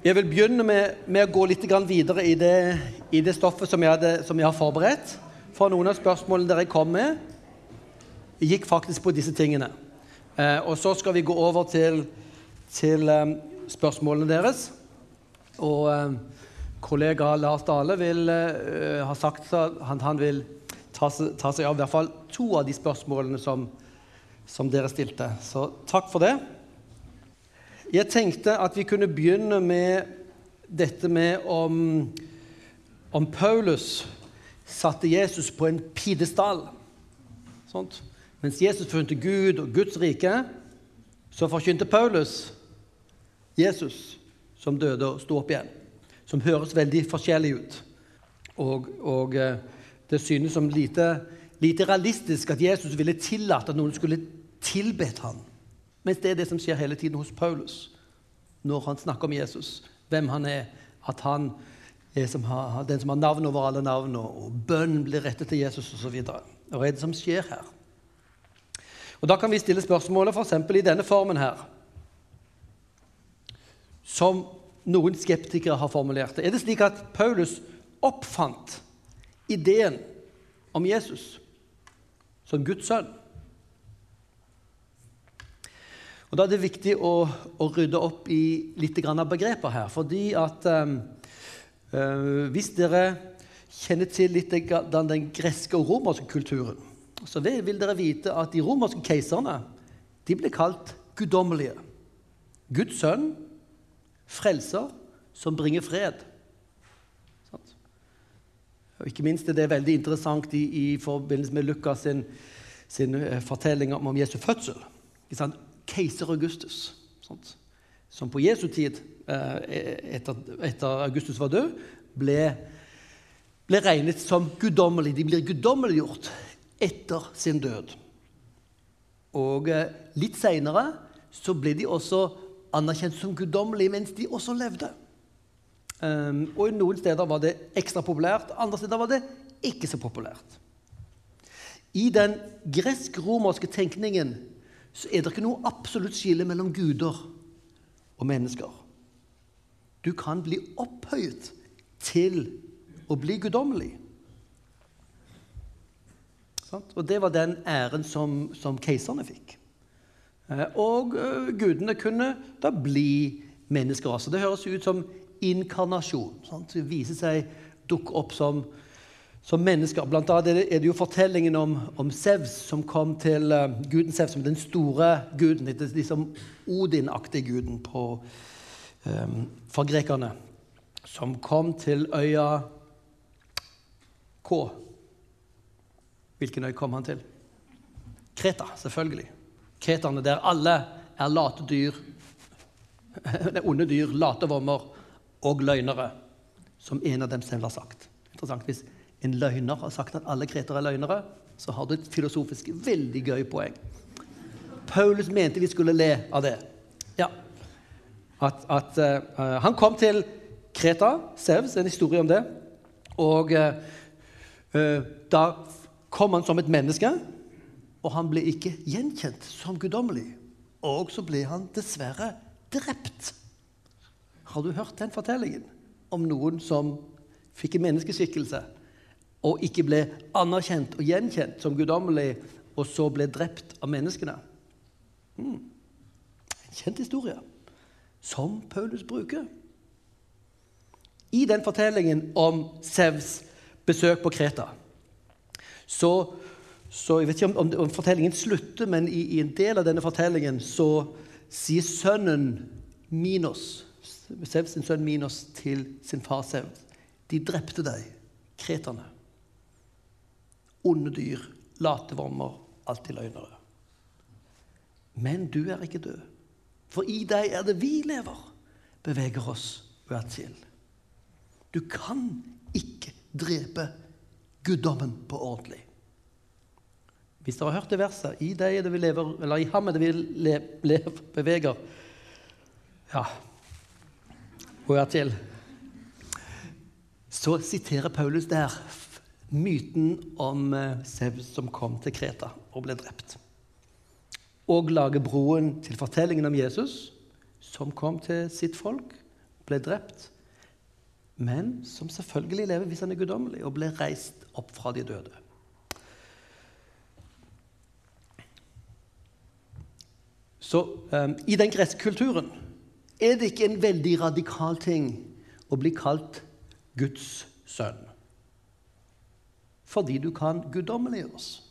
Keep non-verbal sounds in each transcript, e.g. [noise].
Jeg vil begynne med, med å gå litt videre i det, i det stoffet som jeg, hadde, som jeg, har forberedt. For noen av spørsmålene dere kom med, gikk faktisk på disse tingene. Eh, og så skal vi gå over til, til um, spørsmålene deres. Og um, kollega Lars Dale vil uh, ha sagt at han, han vil ta, ta, seg av i hvert fall to av de spørsmålene som, som dere stilte. Så takk for det. Jeg tenkte at vi kunne begynne med dette med om, om Paulus satte Jesus på en pidestall. Mens Jesus forkynte Gud og Guds rike, så forkynte Paulus Jesus som døde og sto opp igjen. Som høres veldig forskjellig ut. Og, og eh, det synes som lite, lite realistisk at Jesus ville tillate at noen skulle tilbedt ham. Mens det er det som skjer hele tiden hos Paulus når han snakker om Jesus. Hvem han er. At han er som har, den som har navn over alle navn, og, bønn blir rettet til Jesus osv. Hva er det som skjer her? Og Da kan vi stille spørsmålet f.eks. i denne formen her, som noen skeptikere har formulert det. Er det slik at Paulus oppfant ideen om Jesus som Guds sønn? Og Da er det viktig å, å rydde opp i litt av begreper her. fordi at øh, Hvis dere kjenner til litt av den greske og romerske kulturen, så vil dere vite at de romerske keiserne de ble kalt guddommelige. Guds sønn, frelser, som bringer fred. Og ikke minst er det veldig interessant i, i forbindelse med Lukas sin, sin fortelling om, om Jesu fødsel keiser Augustus. Sant? Som på Jesu tid, eh, etter, at Augustus var død, ble, ble regnet som guddommelig. De blir guddommeliggjort etter sin død. Og eh, litt seinere så ble de også anerkjent som guddommelige mens de også levde. Um, og Noen steder var det ekstra populært, andre steder var det ikke så populært. I den gresk-romerske tenkningen så er det ikke noe absolutt skille mellom guder og mennesker. Du kan bli opphøyet til å bli guddommelig. Og det var den æren som, som keiserne fikk. Eh, og uh, gudene kunne da bli mennesker også. Det høres ut som inkarnasjon. Sant? Det viser seg dukke opp som som mennesker. Blant annet er det jo fortellingen om, om Sevs som kom til uh, guden Sevs som den store guden. Liksom Odin-aktige guden på, um, for grekerne. Som kom til øya K. Hvilken øy kom han til? Kreta, selvfølgelig. Kreterne der alle er late dyr, [laughs] onde dyr, late vommer og løgnere, som en av dem selv har sagt. Interessant hvis en løgner har sagt at alle kreter er løgnere, så har du et filosofisk veldig gøy poeng. Paulus mente vi skulle le av det. Ja. At, at uh, han kom til Kreta, Sevs, en historie om det. Og uh, da kom han som et menneske, og han ble ikke gjenkjent som guddommelig. Og så ble han dessverre drept. Har du hørt den fortellingen om noen som fikk en menneskeskikkelse? Og ikke ble anerkjent og gjenkjent som guddommelig, og så ble drept av menneskene. Hmm. En kjent historie som Paulus bruker. I den fortellingen om Sevs besøk på Kreta så, så Jeg vet ikke om, om fortellingen slutter, men i, i, en del av denne fortellingen så sier sønnen Minos, Sevs sin sønn Minos til sin far Sevs De drepte deg, kreterne onde dyr, latevommer, alltid løgnere. Men du er ikke død, for i deg er det vi lever, beveger oss uatskill. Du kan ikke drepe guddommen på ordentlig. Hvis dere har hørt det verset 'I deg er det vi lever', eller 'i ham er det vi lever, beveger' Ja Og er til. Så siterer Paulus der myten om Sevs eh, som kom til Kreta og ble drept. Og lage broen til fortellingen om Jesus, som kom til sitt folk, ble drept, men som selvfølgelig lever hvis han er guddommelig, og ble reist opp fra de døde. Så um, i den greske kulturen er det ikke en veldig radikal ting å bli kalt Guds sønn. Fordi du kan guddommeliggjøres.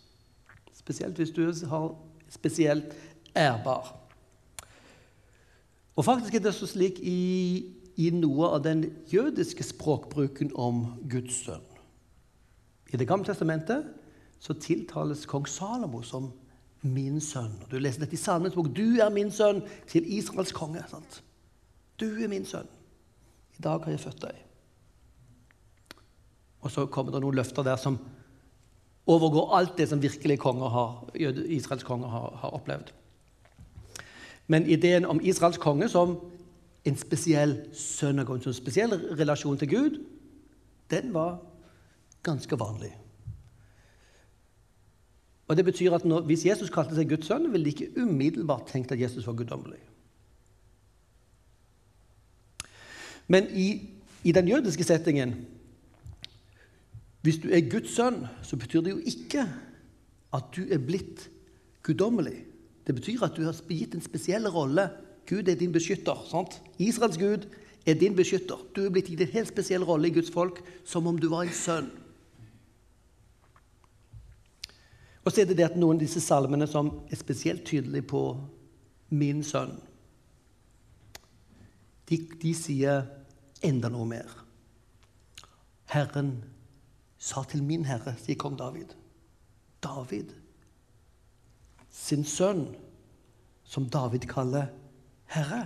Spesielt hvis du har spesielt ærbar. Og faktisk er det så slik i, i noe av den jødiske språkbruken om Guds sønn. I Det gamle testamentet så tiltales kong Salomo som 'min sønn'. Du leser dette i Salmens bok. 'Du er min sønn' til Israels konge. Sant? Du er min sønn. I dag har jeg født deg. Og så kommer det noen løfter der som overgår alt det som virkelig konger har, Israels konger har, har opplevd. Men ideen om Israels konge som en spesiell sønn Gud, en spesiell relasjon til Gud, den var ganske vanlig. Og det betyr at når, Hvis Jesus kalte seg Guds sønn, ville de ikke umiddelbart tenkt at Jesus var guddommelig. Men i, i, den jødiske settingen Hvis du er Guds sønn, så betyr det jo ikke at du er blitt guddommelig. Det betyr at du har gitt en spesiell rolle. Gud er din beskytter. Sant? Israels Gud er din beskytter. Du er blitt gitt en helt spesiell rolle i Guds folk, som om du var en sønn. Og så er det det at noen av disse salmene som er spesielt tydelige på min sønn, de, de sier enda noe mer. Herren sa til min herre, sier kong David. David sin sønn, som David kaller herre.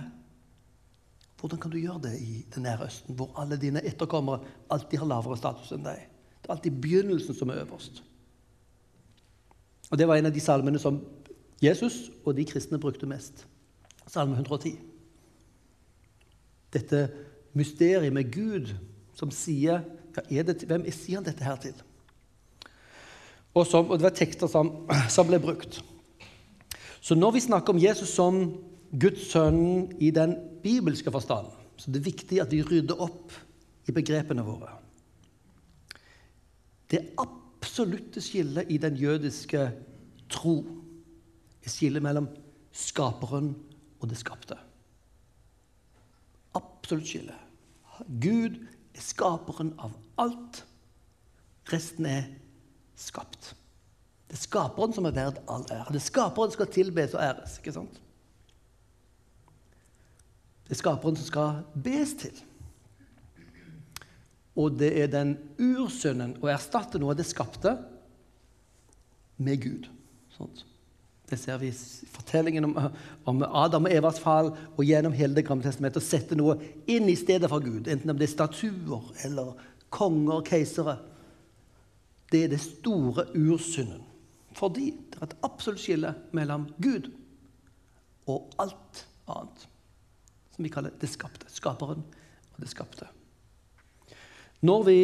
Hvordan kan du gjøre det i Det nære Østen, hvor alle dine etterkommere alltid har lavere status enn deg? Det er alltid begynnelsen som er øverst. Og Det var en av de salmene som Jesus og de kristne brukte mest. Salme 110. Dette mysteriet med Gud som sier det, Hvem sier han dette her til? Og, som, og Det var tekster som, [clears throat] som, ble brukt. Så når vi snakker om Jesus som Guds sønn i den bibelske forstand, så det er viktig at vi rydder opp i begrepene våre. Det absolutte skillet i den jødiske tro er skillet mellom skaperen og det skapte. Absolutt skille. Gud er skaperen av alt. Resten er skapt. Det er skaperen som er verd all ære. Det er skaperen som skal tilbes og æres. ikke sant? Det er skaperen som skal bes til. Og det er den ursynden å erstatte noe av det skapte med Gud. Sånt. Det ser vi i fortellingen om, om, Adam og Evas fall og gjennom hele Det gamle testamentet. Å sette noe inn i stedet for Gud, enten om det er statuer eller konger, og keisere. Det er det store ursynden. Fordi det er et absolutt skille mellom Gud og alt annet. Som vi kaller det skapte. Skaperen og det skapte. Når vi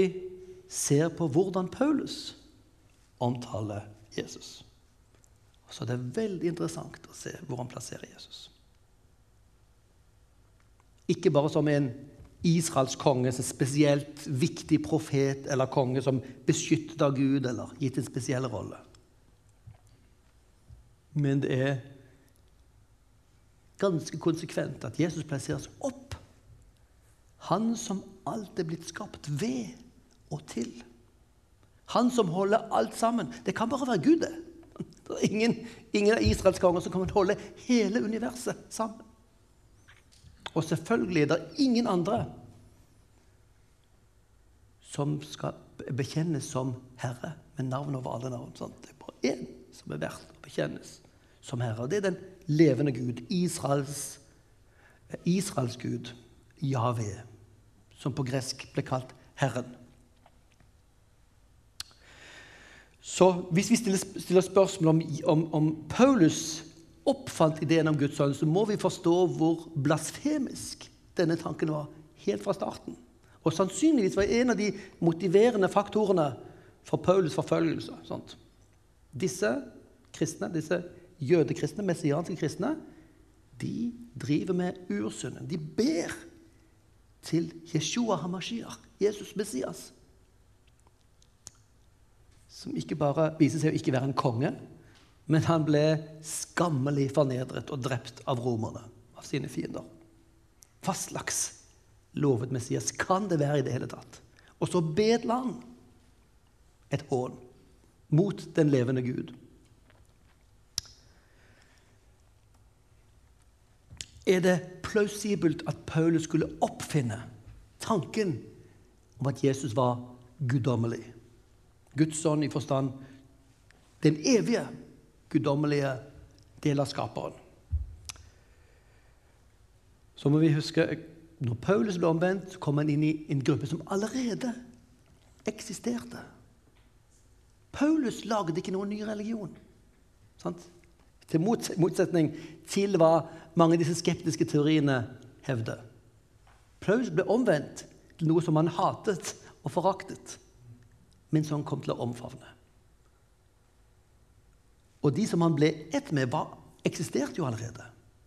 ser på hvordan Paulus omtaler Jesus så det er veldig interessant å se hvor han plasserer Jesus. Ikke bare som en Israels konge, en spesielt viktig profet eller konge som beskyttet av Gud eller gitt en spesiell rolle. Men det er ganske konsekvent at Jesus plasseres opp. Han som alt er blitt skapt ved og til. Han som holder alt sammen. Det kan bare være Gud, det. [laughs] Det er ingen, ingen av Israels konger som kan holde hele universet sammen. Og selvfølgelig er det ingen andre som skal bekjennes som herre med navn over alle navn. Sant? Det er bare én som er verdt å bekjennes som herre. Og det er den levende Gud, Israels, Israels Gud, Yahweh, som på gresk ble kalt Herren. Så hvis vi stiller, spørsmål om, om, om, Paulus oppfant ideen om Guds sønn, så må vi forstå hvor blasfemisk denne tanken var helt fra starten. Og sannsynligvis var en av de motiverende faktorene for Paulus' forfølgelse. Sånt. Disse kristne, disse jødekristne, messianske kristne, de driver med ursynden. De ber til Jeshua Hamashiach, Jesus Messias. Som ikke bare viser seg å ikke være en konge, men han ble skammelig fornedret og drept av romerne, av sine fiender. Hva slags lovet Messias kan det være i det hele tatt? Og så bedla han et hån mot den levende Gud. Er det plausibelt at Paulus skulle oppfinne tanken om at Jesus var guddommelig? Guds ånd i forstand den evige, guddommelige del av skaperen. Så må vi huske når Paulus ble omvendt, kom han inn i en gruppe som allerede eksisterte. Paulus lagde ikke noen ny religion. Sant? Til motsetning til hva mange av disse skeptiske teoriene hevder. Paulus ble omvendt til noe som han hatet og foraktet, men som han kom til å omfavne. Og de som han ble ett med, var, eksisterte jo allerede.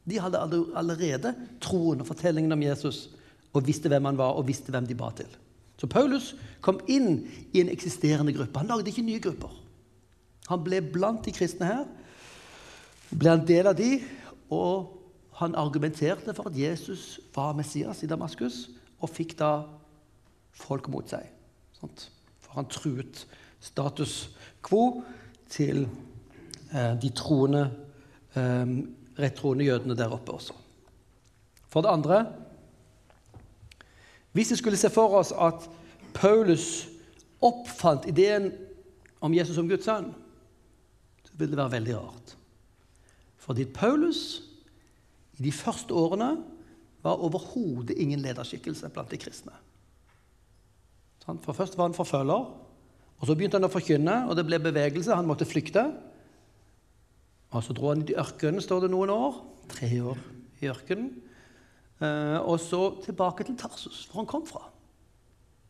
De hadde allerede troen og fortellingen om Jesus og visste hvem han var, og visste hvem de ba til. Så Paulus kom inn i en eksisterende gruppe. Han lagde ikke nye grupper. Han ble blant de kristne her, ble en del av de, og han argumenterte for at Jesus var Messias i Damaskus, og fikk da folk mot seg. For han truet status quo til eh, de troende, eh, rettroende jødene der oppe også. For det andre Hvis vi skulle se for oss at Paulus oppfant ideen om Jesus som Guds sønn, så ville det være veldig rart. Fordi Paulus i de første årene var overhodet ingen lederskikkelse blant de kristne. For Først var han forfølger, og så begynte han å forkynne, og det ble bevegelse. Han måtte flykte. Og Så dro han i ørkenen, står det noen år. Tre år i ørkenen. Eh, og så tilbake til Tarsus, hvor han kom fra.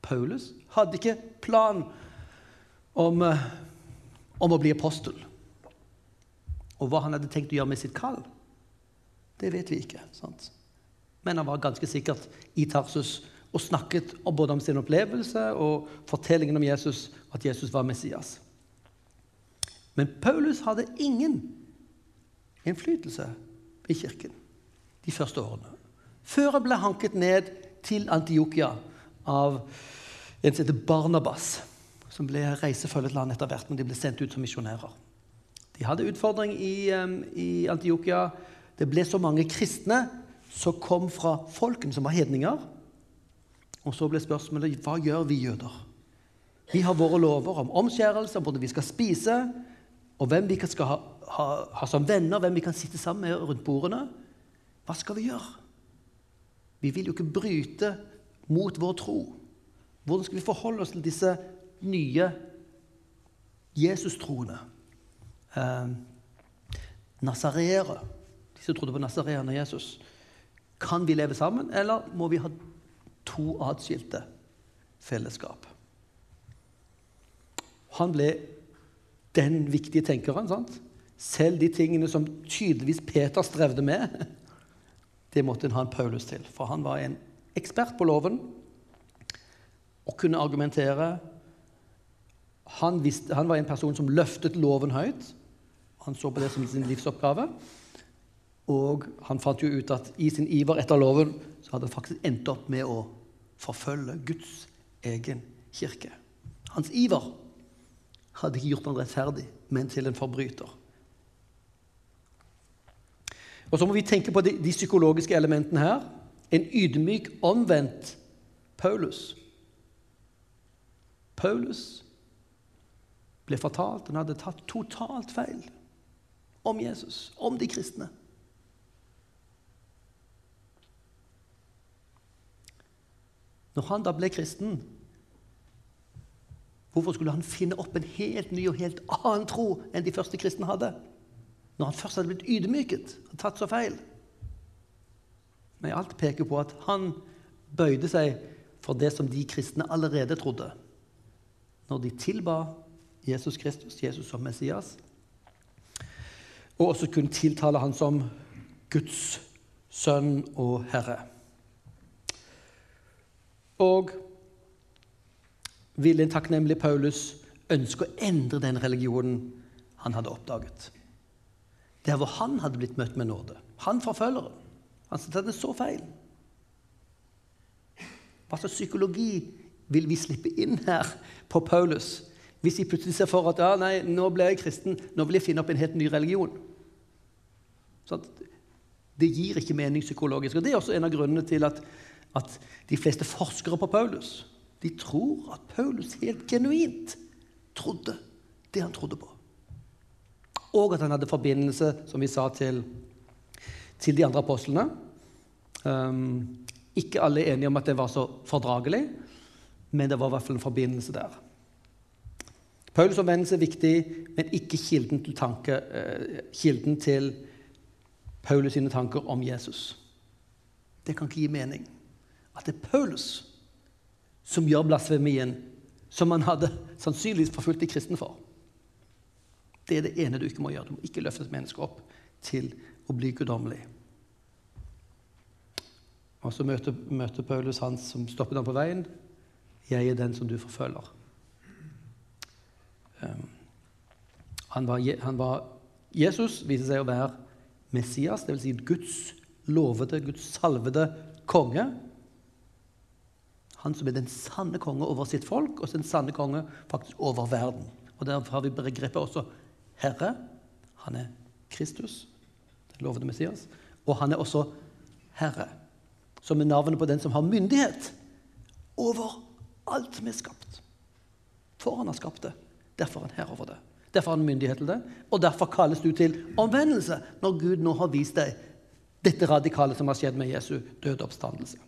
Paulus hadde ikke plan om, eh, om å bli apostel. Og hva han hadde tenkt å gjøre med sitt kall, det vet vi ikke. sant? Men han var ganske sikkert i Tarsus og snakket både om sin opplevelse og fortellingen om Jesus, at Jesus var Messias. Men Paulus hadde ingen innflytelse i kirken de første årene. Før han ble hanket ned til Antiokia av en som heter Barnabas, som ble reisefølget land etter hvert, men de ble sendt ut som misjonærer. De hadde utfordring i, i Antiokia. Det ble så mange kristne som kom fra folken, som var hedninger. Og så ble spørsmålet hva gjør vi jøder? Vi har våre lover om omskjærelse, om hvordan vi skal spise, og hvem vi skal ha, ha, ha, som venner, hvem vi kan sitte sammen med rundt bordene. Hva skal vi gjøre? Vi vil jo ikke bryte mot vår tro. Hvordan skal vi forholde oss til disse nye Jesus-troende? Eh, Nasareere, de som trodde på Nasareeren og Jesus. Kan vi leve sammen, eller må vi ha to atskilte fellesskap? Han ble den viktige tenkeren. sant? Selv de tingene som tydeligvis Peter strevde med, det måtte en ha en Paulus til. For han var en ekspert på loven og kunne argumentere. Han, visste, han var en person som løftet loven høyt. Han så på det som sin livsoppgave. Og han fant jo ut at i sin iver etter loven så hadde han faktisk endt opp med å forfølge Guds egen kirke. Hans iver hadde ikke gjort han rettferdig, men til en forbryter. Og Så må vi tenke på de, de psykologiske elementene her. En ydmyk, omvendt Paulus. Paulus ble fortalt han hadde tatt totalt feil om Jesus, om de kristne. Når han da ble kristen, hvorfor skulle han finne opp en helt ny og helt annen tro enn de første kristne hadde? Når han først hadde blitt ydmyket og tatt så feil. Men alt peker på at han bøyde seg for det som de kristne allerede trodde. Når de tilba Jesus Kristus, Jesus som Messias, og også kunne tiltale han som Guds sønn og herre. Og ville en takknemlig Paulus ønske å endre den religionen han hadde oppdaget. Der hvor han hadde blitt møtt med nåde. Han forfølgeren. Han at det så feil. Hva slags psykologi vil vi slippe inn her på Paulus hvis vi plutselig ser for at ja, nei, nå ble jeg kristen, nå vil jeg finne opp en helt ny religion? Sånn, det gir ikke mening psykologisk. og Det er også en av grunnene til at, at de fleste forskere på Paulus de tror at Paulus helt genuint trodde det han trodde på. Og at han hadde forbindelse, som vi sa, til, til de andre apostlene. Um, ikke alle er enige om at det var så fordragelig, men det var i hvert fall en forbindelse der. Paulus' omvendelse er viktig, men ikke kilden til, tanke, uh, kilden til Paulus sine tanker om Jesus. Det kan ikke gi mening. At det er Paulus som gjør blasfemien som han hadde sannsynligvis forfulgt de kristne for. Det er det ene du ikke må gjøre. Du må ikke løfte et menneske opp til å bli guddommelig. Og så møter, møter, Paulus han som stoppet ham på veien. 'Jeg er den som du forfølger'. Um, han, var, han var, Jesus viser seg å være Messias, dvs. Si Guds lovede, Guds salvede konge. Han som er den sanne konge over sitt folk, og den sanne konge faktisk over verden. Og Derfor har vi begrepet også Herre. Han er Kristus, den lovede Messias. Og han er også Herre som er navnet på den som har myndighet over alt som er skapt. For han har skapt det. Derfor er han herre over det. Derfor har han myndighet til det, og derfor kalles du til omvendelse når Gud nå har vist deg dette radikale som har skjedd med Jesu døde oppstandelse.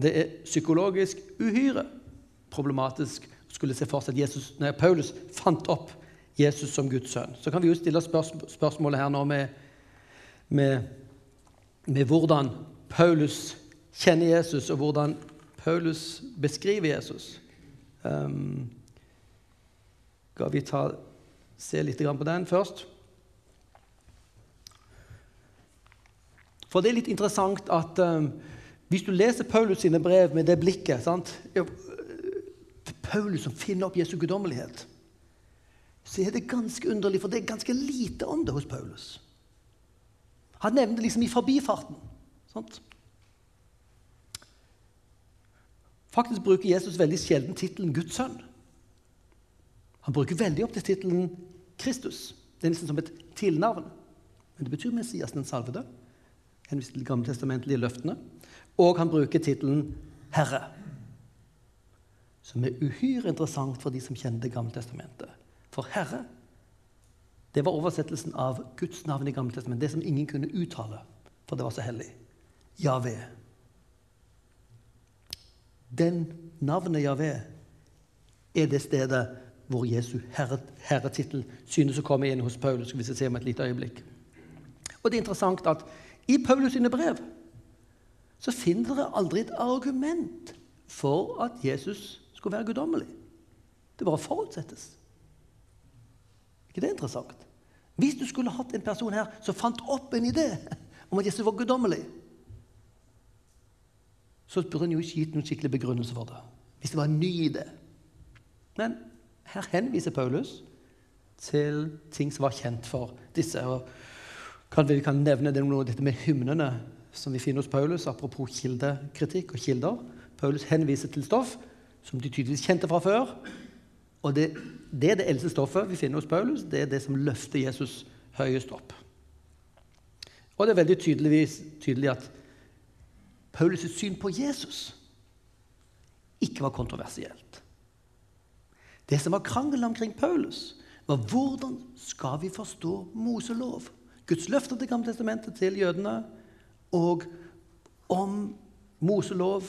Det er psykologisk uhyre problematisk å skulle se for seg at Jesus, nei, Paulus fant opp Jesus som Guds sønn. Så kan vi jo stille spørsmålet her nå med, med med hvordan Paulus kjenner Jesus, og hvordan Paulus beskriver Jesus. Um, skal vi ta, se litt på den først? For det er litt interessant at um, hvis du leser Paulus sine brev med det blikket sant? Paulus som finner opp Jesu guddommelighet, så er det ganske underlig, for det er ganske lite om det hos Paulus. Han nevner det liksom i forbifarten. Sant? Faktisk bruker Jesus veldig sjelden tittelen Guds sønn. Han bruker veldig til tittelen Kristus. Det er nesten som et tilnavn. Men det betyr Messias den salvede. Henvist til de gammeltestamentlige løftene. Og han bruker tittelen Herre. Som er uhyre interessant for de som kjenner Det gamle testamentet. For Herre det var oversettelsen av Guds navn i Gammeltestamentet. Det som ingen kunne uttale, for det var så hellig. Javé. Den navnet Javé er det stedet hvor Jesu herre, herretittel synes å komme inn hos Paulus. Skal vi se om et lite øyeblikk. Og det er interessant at i Paulus sine brev så finner dere aldri et argument for at Jesus skulle være guddommelig. Det bare forutsettes ikke det er interessant? Hvis du skulle hatt en person her som fant opp en idé om at Jesus var guddommelig, så burde han jo ikke gitt noen skikkelig begrunnelse for det. Hvis det var en ny idé. Men her henviser Paulus til ting som var kjent for disse. og kan Vi kan nevne det noe, dette med hymnene som vi finner hos Paulus, apropos kildekritikk og kilder. Paulus henviser til stoff som de tydeligvis kjente fra før, og det, det, er det eldste stoffet vi finner hos Paulus. Det er det som løfter Jesus høyest opp. Og det er veldig tydelig at Paulus' syn på Jesus ikke var kontroversielt. Det som var krangel omkring Paulus, var hvordan skal vi forstå Moselov? Guds løfter til Gamle testamentet til jødene, og om Moselov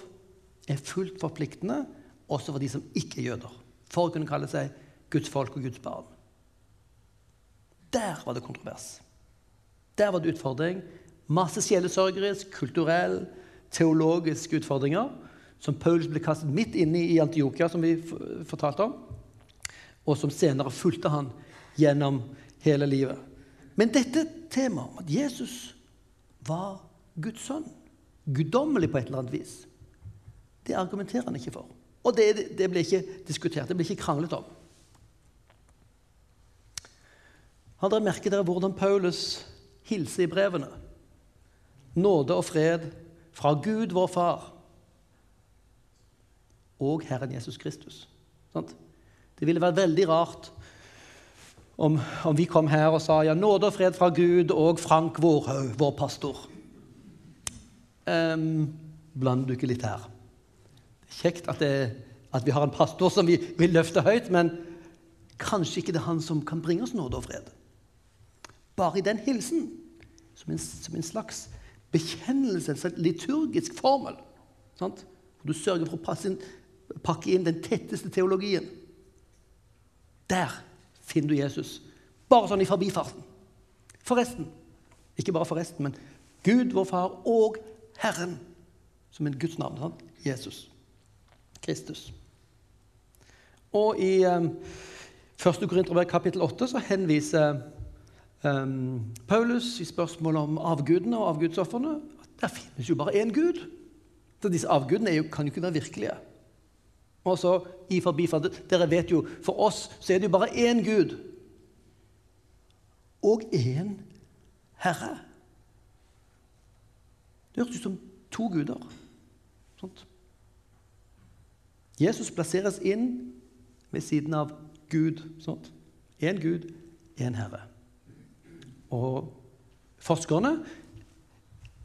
er fullt forpliktende også for de som ikke er jøder for å kunne kalle seg Guds folk og Guds barn. Der var det kontrovers. Der var det utfordring. Masse sjelesørgerisk, kulturell, teologiske utfordringer som Paulus ble kastet midt inne i Antiokia, som vi fortalte om, og som senere fulgte han gjennom hele livet. Men dette temaet at Jesus var Guds sønn, guddommelig på et eller annet vis, Det argumenterer han ikke for. Og det, det blir ikke diskutert, det blir ikke kranglet om. Har dere merket dere hvordan Paulus hilser i brevene? Nåde og fred fra Gud, vår Far, og Herren Jesus Kristus. Det ville vært veldig rart om, om, vi kom her og sa ja, nåde og fred fra Gud og Frank Vårhaug, vår pastor. Um, du ikke litt her? Det er kjekt at, det, at, vi har en pastor som vi vil løfte høyt, men kanskje ikke det er han som kan bringe oss nåde og fred. Bare i den hilsen, som en, som en slags bekjennelse, en liturgisk formel. Sant? Du sørger for å inn, pakke inn den tetteste teologien. Der finner du Jesus. Bare sånn i forbifarten. Forresten. Ikke bare forresten, men Gud, vår Far, og Herren, som er Guds navn. Sant? Jesus. Kristus. Og i um, 1. Korinterbrev kapittel 8 så henviser um, Paulus i spørsmålet om avgudene og avgudsofrene at der finnes jo bare én gud. Så disse avgudene jo, kan jo ikke være virkelige. Og så i forbifarten Dere vet jo, for oss så er det jo bare én Gud. Og én Herre. Det hørtes ut som to guder. Sånt. Jesus plasseres inn ved siden av Gud. Sånt. Én Gud, én Herre. Og forskerne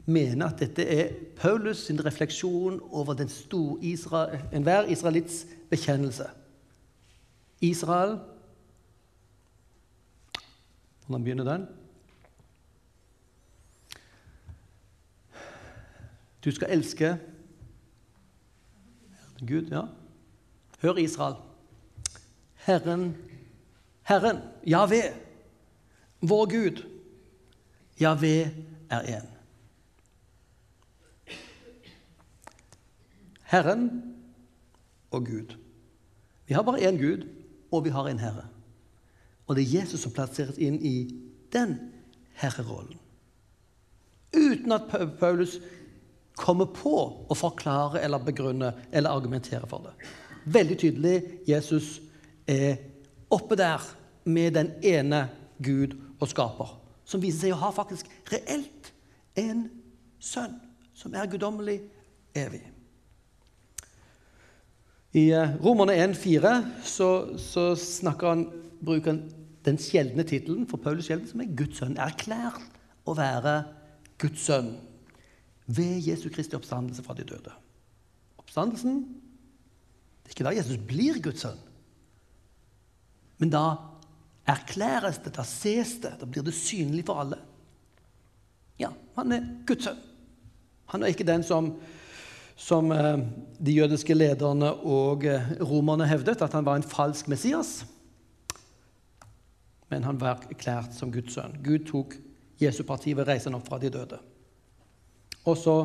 mener at dette er Paulus sin refleksjon over den Israel, enhver israelitts bekjennelse. Israel Hvordan begynner den? Du skal elske Gud, ja. Hør, Israel. Herren, Herren, Javé, vår Gud. Javé er én. Herren og Gud. Vi har bare én Gud, og vi har en Herre. Og det er Jesus som plasseres inn i den herrerollen. Uten at Paulus kommer på å forklare eller begrunne eller argumentere for det. Veldig tydelig Jesus er oppe der med den ene Gud og skaper, som viser seg å ha faktisk reelt en sønn som er guddommelig evig. I eh, Romerne 1,4 så, så snakker han, bruker han den sjeldne tittelen for Paulus sjelden, som er Guds sønn. Erklært å være Guds sønn ved Jesu Kristi oppstandelse fra de døde. Oppstandelsen Det er ikke da Jesus blir Guds sønn. Men da erklæres det, da ses det, da blir det synlig for alle. Ja, han er Guds sønn. Han er ikke den som som eh, de jødiske lederne og eh, romerne hevdet, at han var en falsk Messias. Men han var erklært som Guds sønn. Gud tok Jesu parti ved reisen opp fra de døde. Og så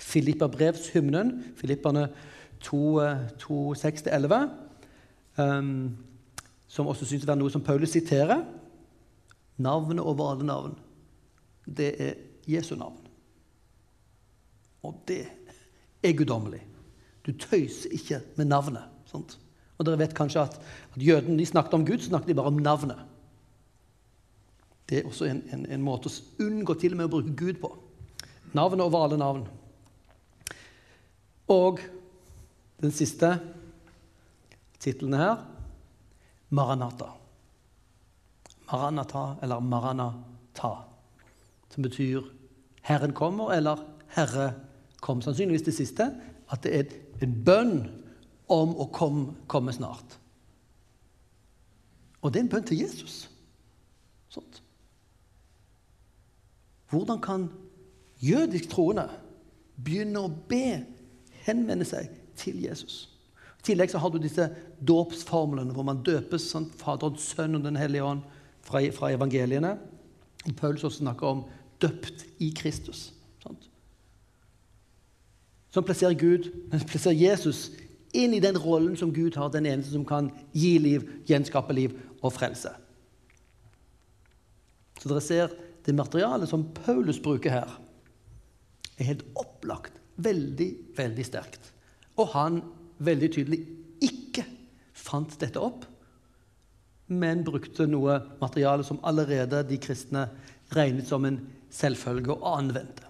Filippa-brevshymnen, Filipperne 2.6-11, um, som også synes å være noe som Paulus siterer. Navnet over alle navn, det er Jesu navn. Og det er guddommelig. Du tøyser ikke med navnet. Sant? Og Dere vet kanskje at, at jødene de snakket om Gud, snakket de bare om navnet. Det er også en, en, en måte å unngå til og med å bruke Gud på. Navnet over alle navn. Og den siste tittelen her Maranata. Maranata eller Maranata, som betyr 'Herren kommer' eller 'Herre kom sannsynligvis det siste, at det er en bønn om å kom, komme snart. Og det er en bønn til Jesus. Sånt. Hvordan kan jødisk troende begynner å be, henvende seg til Jesus? I tillegg så har du disse dåpsformlene hvor man døpes sånn, Faderen, Sønnen og Den hellige ånd fra, fra evangeliene. Paulus også snakker om 'døpt i Kristus' som plasserer Gud, men plasserer Jesus inn i den rollen som Gud har, den eneste som kan gi liv, gjenskape liv og frelse. Så dere ser det materialet som Paulus bruker her, er helt opplagt veldig, veldig sterkt. Og han veldig tydelig ikke fant dette opp, men brukte noe materiale som allerede de kristne regnet som en selvfølge, og anvendte.